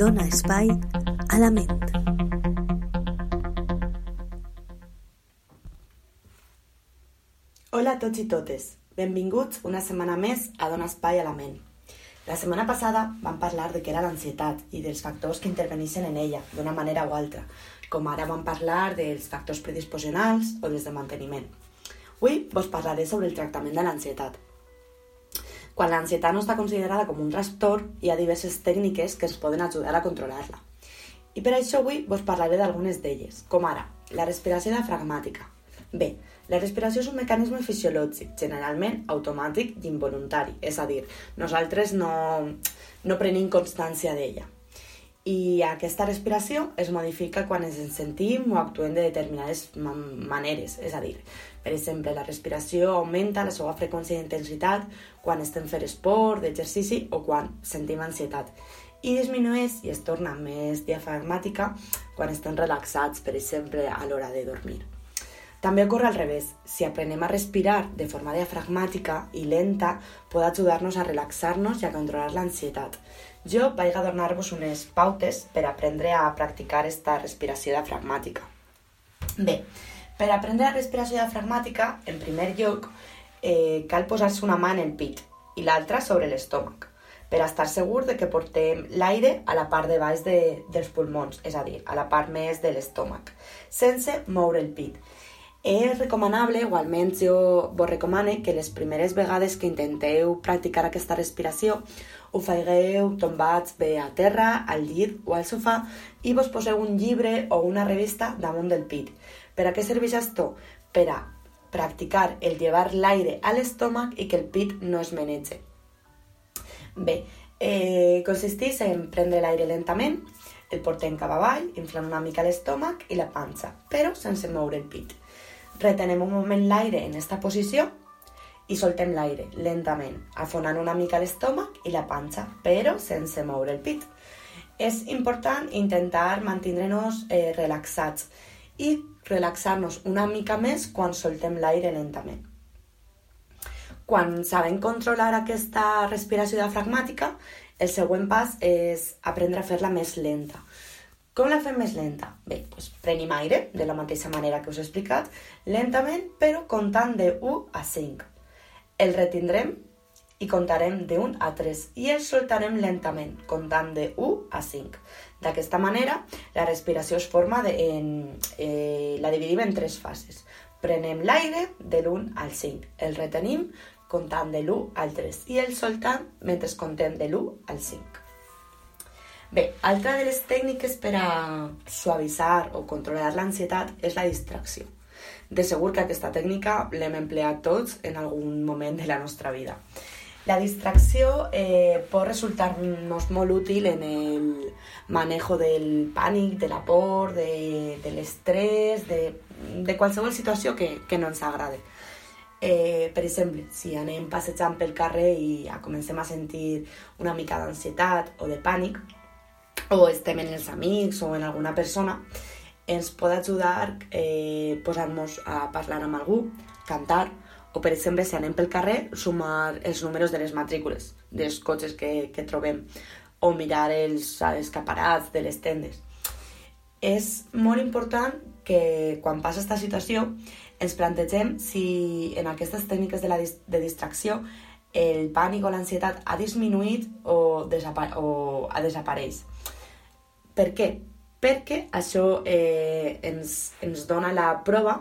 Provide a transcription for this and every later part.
dona espai a la ment. Hola a tots i totes. Benvinguts una setmana més a Dona Espai a la Ment. La setmana passada vam parlar de què era l'ansietat i dels factors que interveneixen en ella, d'una manera o altra, com ara vam parlar dels factors predisposicionals o dels de manteniment. Avui vos parlaré sobre el tractament de l'ansietat. Quan l'ansietat no està considerada com un trastorn, hi ha diverses tècniques que ens poden ajudar a controlar-la. I per això avui vos parlaré d'algunes d'elles, com ara la respiració diafragmàtica. Bé, la respiració és un mecanisme fisiològic, generalment automàtic i involuntari, és a dir, nosaltres no, no prenim constància d'ella. I aquesta respiració es modifica quan ens sentim o actuem de determinades maneres, és a dir, per exemple, la respiració augmenta la seva freqüència d'intensitat quan estem fent esport, d'exercici o quan sentim ansietat i disminueix i es torna més diafragmàtica quan estem relaxats, per exemple, a l'hora de dormir. També ocorre al revés. Si aprenem a respirar de forma diafragmàtica i lenta, pot ajudar-nos a relaxar-nos i a controlar l'ansietat. Jo vaig a donar-vos unes pautes per aprendre a practicar esta respiració diafragmàtica. Bé, per aprendre la respiració diafragmàtica, en primer lloc, eh, cal posar-se una mà en el pit i l'altra sobre l'estómac per estar segur de que portem l'aire a la part de baix de, dels pulmons, és a dir, a la part més de l'estómac, sense moure el pit. És recomanable, o almenys jo vos recomane, que les primeres vegades que intenteu practicar aquesta respiració ho faigueu tombats bé a terra, al llit o al sofà i vos poseu un llibre o una revista damunt del pit per a què serveix això? Per a practicar el llevar l'aire a l'estómac i que el pit no es menege. Bé, eh, consisteix en prendre l'aire lentament, el portem cap avall, inflant una mica l'estómac i la panxa, però sense moure el pit. Retenem un moment l'aire en aquesta posició i soltem l'aire lentament, afonant una mica l'estómac i la panxa, però sense moure el pit. És important intentar mantenir-nos eh, relaxats i relaxar-nos una mica més quan soltem l'aire lentament. Quan sabem controlar aquesta respiració diafragmàtica, el següent pas és aprendre a fer-la més lenta. Com la fem més lenta? Bé, doncs prenim aire, de la mateixa manera que us he explicat, lentament, però comptant de 1 a 5. El retindrem i comptarem de 1 a 3 i el soltarem lentament, comptant de 1 a 5. D'aquesta manera, la respiració es forma de, en, eh, la dividim en tres fases. Prenem l'aire de l'1 al 5, el retenim comptant de l'1 al 3 i el soltam mentre contem de l'1 al 5. Bé, altra de les tècniques per a suavitzar o controlar l'ansietat és la distracció. De segur que aquesta tècnica l'hem empleat tots en algun moment de la nostra vida. La distracció eh, pot resultar-nos molt útil en el manejo del pànic, de la por, de, de l'estrès, de, de que, que no ens agrada. Eh, per si anem passejant pel carrer i ja comencem a sentir una mica d'ansietat o de pànic, o estem en els amics o en alguna persona, ens pot ajudar eh, posar-nos a parlar amb algú, cantar, o, per exemple, si anem pel carrer, sumar els números de les matrícules dels cotxes que, que trobem o mirar els escaparats de les tendes. És molt important que quan passa aquesta situació ens plantegem si en aquestes tècniques de, la dis de distracció el pànic o l'ansietat ha disminuït o, desapa o ha desapareix. Per què? Perquè això eh, ens, ens dona la prova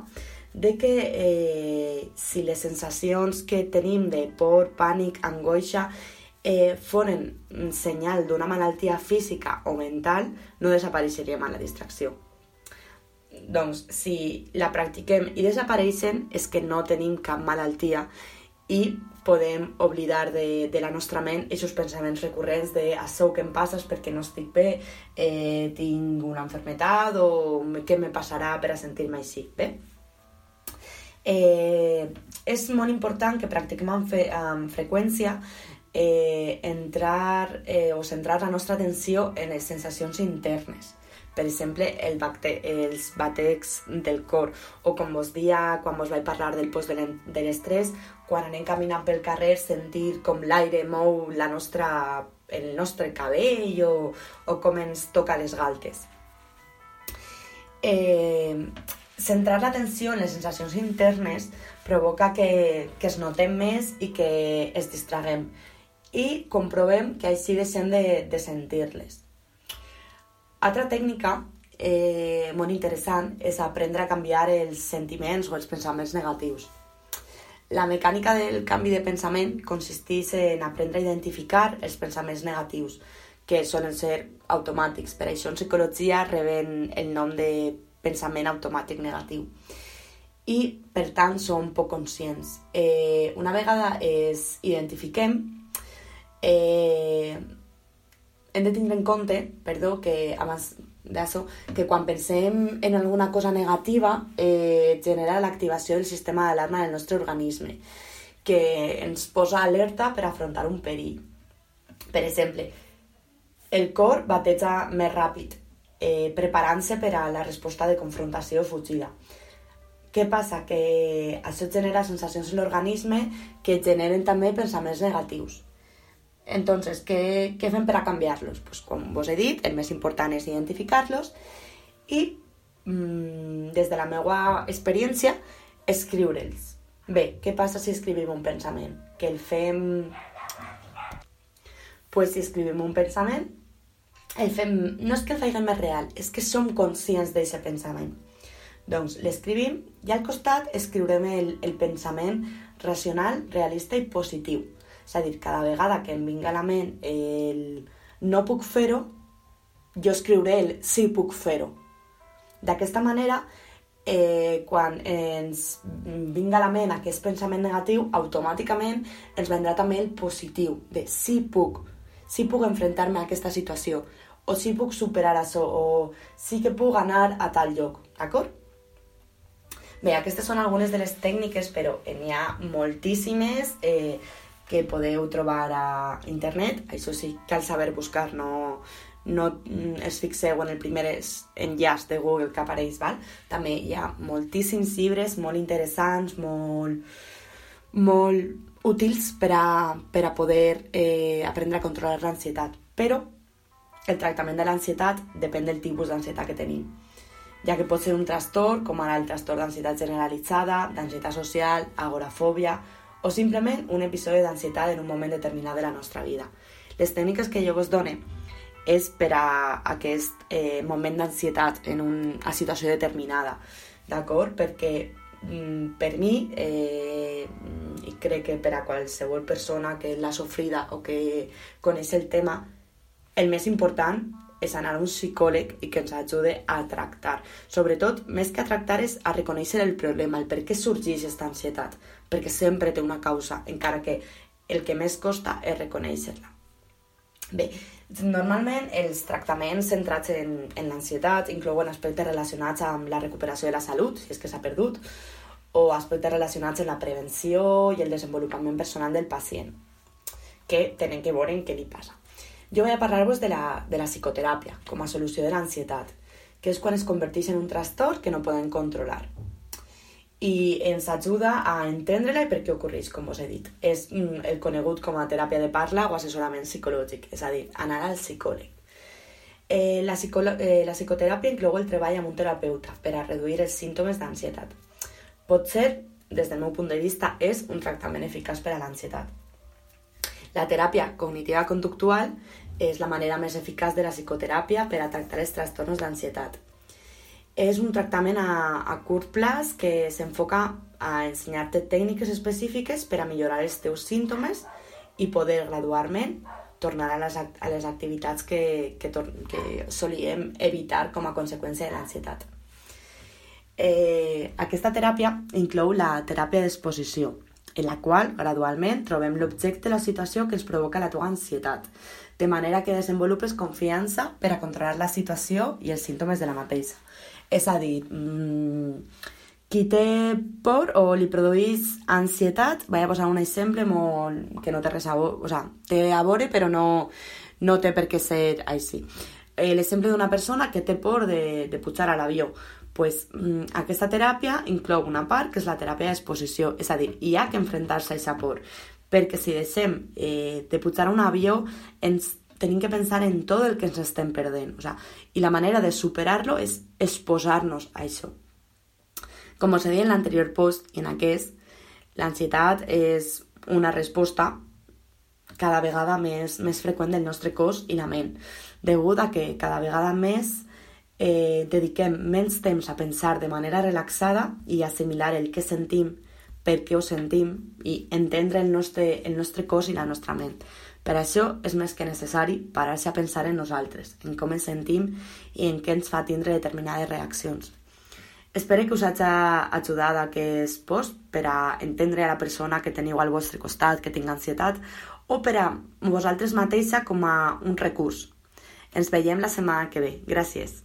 de que eh, si les sensacions que tenim de por, pànic, angoixa eh, foren un senyal d'una malaltia física o mental, no desapareixeríem amb la distracció. Doncs, si la practiquem i desapareixen, és que no tenim cap malaltia i podem oblidar de, de la nostra ment aquests pensaments recurrents de això que em passa és perquè no estic bé, eh, tinc una enfermetat o què me passarà per a sentir-me així. Bé? Eh, és molt important que practiquem amb, fe, amb freqüència eh, entrar eh, o centrar la nostra atenció en les sensacions internes. Per exemple, el bacte, els batecs del cor, o com vos dia quan vos vaig parlar del post de l'estrès, quan anem caminant pel carrer sentir com l'aire mou la nostra, el nostre cabell o, o com ens toca les galtes. Eh, centrar l'atenció en les sensacions internes provoca que, que es notem més i que es distraguem i comprovem que així deixem de, de sentir-les. Altra tècnica eh, molt interessant és aprendre a canviar els sentiments o els pensaments negatius. La mecànica del canvi de pensament consisteix en aprendre a identificar els pensaments negatius, que solen ser automàtics. Per això en psicologia reben el nom de pensament automàtic negatiu. I, per tant, som poc conscients. Eh, una vegada es identifiquem, eh, hem de tindre en compte, perdó, que abans d'això, que quan pensem en alguna cosa negativa eh, genera l'activació del sistema d'alarma del nostre organisme, que ens posa alerta per afrontar un perill. Per exemple, el cor bateja més ràpid, eh, preparant-se per a la resposta de confrontació o fugida. Què passa? Que això genera sensacions en l'organisme que generen també pensaments negatius. Entonces, què, què fem per a canviar-los? Pues, com vos he dit, el més important és identificar-los i, mmm, des de la meva experiència, escriure'ls. Bé, què passa si escrivim un pensament? Que el fem... Pues si escrivim un pensament, el fem... no és que el faiguem més real, és que som conscients d'aquest pensament. Doncs l'escrivim i al costat escriurem el, el pensament racional, realista i positiu és a dir, cada vegada que em vinga a la ment el no puc fer-ho, jo escriuré el sí puc fer-ho. D'aquesta manera, eh, quan ens vinga a la ment aquest pensament negatiu, automàticament ens vendrà també el positiu, de sí puc, sí puc enfrontar-me a aquesta situació, o sí puc superar això, o sí que puc anar a tal lloc, d'acord? Bé, aquestes són algunes de les tècniques, però n'hi ha moltíssimes. Eh, que podeu trobar a internet. Això sí, cal saber buscar, no, no es fixeu en el primer enllaç de Google que apareix, val? També hi ha moltíssims llibres molt interessants, molt, molt útils per a, per a poder eh, aprendre a controlar l'ansietat. Però el tractament de l'ansietat depèn del tipus d'ansietat que tenim ja que pot ser un trastorn, com ara el trastorn d'ansietat generalitzada, d'ansietat social, agorafòbia, o simplement un episodi d'ansietat en un moment determinat de la nostra vida. Les tècniques que jo vos done és per a aquest eh, moment d'ansietat en una situació determinada, d'acord? Perquè mm, per mi, eh, i crec que per a qualsevol persona que l'ha sofrida o que coneix el tema, el més important és anar a un psicòleg i que ens ajude a tractar. Sobretot, més que a tractar, és a reconèixer el problema, el per què sorgeix aquesta ansietat perquè sempre té una causa, encara que el que més costa és reconèixer-la. Bé, normalment els tractaments centrats en, en l'ansietat inclouen aspectes relacionats amb la recuperació de la salut, si és que s'ha perdut, o aspectes relacionats amb la prevenció i el desenvolupament personal del pacient, que tenen que veure en què li passa. Jo vull parlar-vos de, la, de la psicoteràpia com a solució de l'ansietat, que és quan es converteix en un trastorn que no poden controlar i ens ajuda a entendre-la i per què ocorreix, com us he dit. És mm, el conegut com a teràpia de parla o assessorament psicològic, és a dir, anar al psicòleg. Eh, la, eh, la psicoteràpia inclou el treball amb un terapeuta per a reduir els símptomes d'ansietat. Pot ser, des del meu punt de vista, és un tractament eficaç per a l'ansietat. La teràpia cognitiva conductual és la manera més eficaç de la psicoteràpia per a tractar els trastorns d'ansietat és un tractament a, a curt plaç que s'enfoca a ensenyar-te tècniques específiques per a millorar els teus símptomes i poder gradualment tornar a les, a les activitats que, que, que solíem evitar com a conseqüència de l'ansietat. Eh, aquesta teràpia inclou la teràpia d'exposició, en la qual gradualment trobem l'objecte de la situació que ens provoca la teva ansietat, de manera que desenvolupes confiança per a controlar la situació i els símptomes de la mateixa. És a dir, mmm, qui té por o li produeix ansietat, vaig a posar un exemple molt, que no té res a veure, o sea, té a veure però no, no té per què ser així. Eh, l'exemple d'una persona que té por de, de pujar a. Pues, mm, aquesta teràpia inclou una part que és la teràpia d'exposició, és a dir, hi ha que enfrontar-se a aquesta por, perquè si deixem eh, de pujar a un avió ens que pensar en tot el que ens estem perdent. O sea, la manera de superar-lo és exposar-nos a això. Com us he dit en l'anterior post i en aquest, l'ansietat és una resposta cada vegada més, més freqüent del nostre cos i la ment, degut a que cada vegada més eh, dediquem menys temps a pensar de manera relaxada i assimilar el que sentim, per què ho sentim i entendre el nostre, el nostre cos i la nostra ment. Per això és més que necessari parar-se a pensar en nosaltres, en com ens sentim i en què ens fa tindre determinades reaccions. Espero que us hagi ajudat aquest post per a entendre a la persona que teniu al vostre costat, que tingui ansietat, o per a vosaltres mateixa com a un recurs. Ens veiem la setmana que ve. Gràcies.